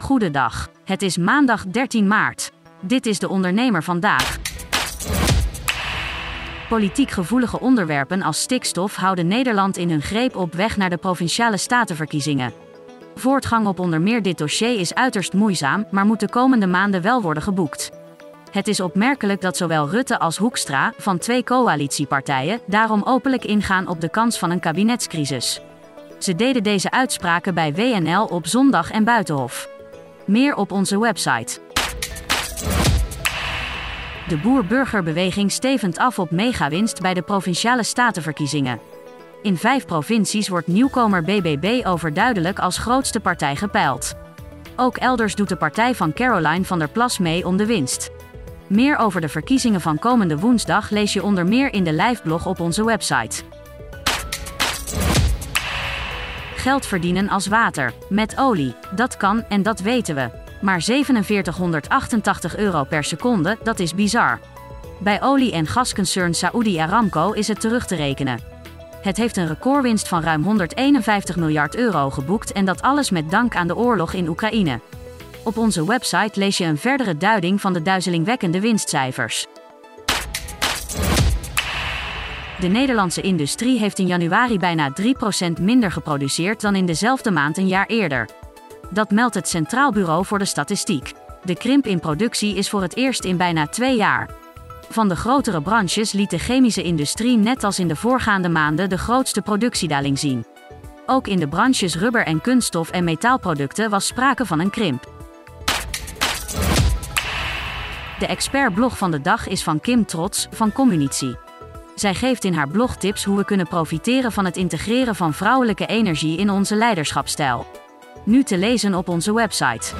Goedendag. Het is maandag 13 maart. Dit is de ondernemer vandaag. Politiek gevoelige onderwerpen als stikstof houden Nederland in hun greep op weg naar de provinciale statenverkiezingen. Voortgang op onder meer dit dossier is uiterst moeizaam, maar moet de komende maanden wel worden geboekt. Het is opmerkelijk dat zowel Rutte als Hoekstra, van twee coalitiepartijen, daarom openlijk ingaan op de kans van een kabinetscrisis. Ze deden deze uitspraken bij WNL op zondag en Buitenhof. Meer op onze website. De boer-burgerbeweging stevend af op megawinst bij de provinciale statenverkiezingen. In vijf provincies wordt nieuwkomer BBB overduidelijk als grootste partij gepeild. Ook elders doet de partij van Caroline van der Plas mee om de winst. Meer over de verkiezingen van komende woensdag lees je onder meer in de liveblog op onze website. Geld verdienen als water, met olie. Dat kan en dat weten we. Maar 4788 euro per seconde, dat is bizar. Bij olie- en gasconcern Saudi Aramco is het terug te rekenen. Het heeft een recordwinst van ruim 151 miljard euro geboekt en dat alles met dank aan de oorlog in Oekraïne. Op onze website lees je een verdere duiding van de duizelingwekkende winstcijfers. De Nederlandse industrie heeft in januari bijna 3% minder geproduceerd dan in dezelfde maand een jaar eerder. Dat meldt het Centraal Bureau voor de Statistiek. De krimp in productie is voor het eerst in bijna twee jaar. Van de grotere branches liet de chemische industrie net als in de voorgaande maanden de grootste productiedaling zien. Ook in de branches rubber en kunststof en metaalproducten was sprake van een krimp. De expertblog van de dag is van Kim Trots van Communitie. Zij geeft in haar blog tips hoe we kunnen profiteren van het integreren van vrouwelijke energie in onze leiderschapstijl. Nu te lezen op onze website.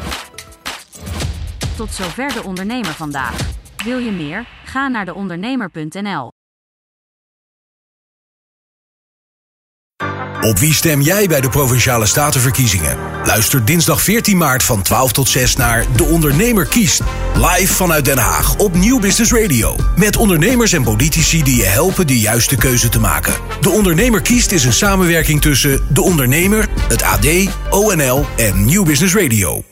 Tot zover de ondernemer vandaag. Wil je meer? Ga naar deondernemer.nl. Op wie stem jij bij de Provinciale Statenverkiezingen? Luister dinsdag 14 maart van 12 tot 6 naar De Ondernemer kiest. Live vanuit Den Haag op Nieuw Business Radio. Met ondernemers en politici die je helpen de juiste keuze te maken. De Ondernemer kiest is een samenwerking tussen De Ondernemer, het AD, ONL en Nieuw Business Radio.